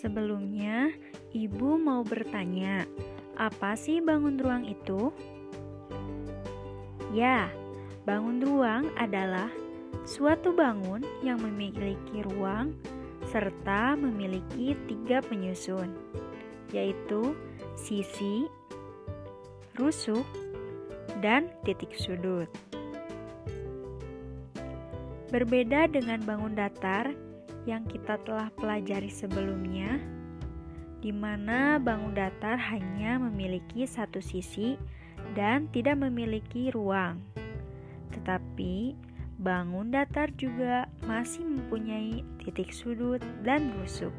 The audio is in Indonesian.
Sebelumnya, Ibu mau bertanya, apa sih bangun ruang itu? Ya, bangun ruang adalah suatu bangun yang memiliki ruang serta memiliki tiga penyusun, yaitu sisi, rusuk, dan titik sudut. Berbeda dengan bangun datar yang kita telah pelajari sebelumnya, di mana bangun datar hanya memiliki satu sisi dan tidak memiliki ruang. Tetapi bangun datar juga masih mempunyai titik sudut dan rusuk.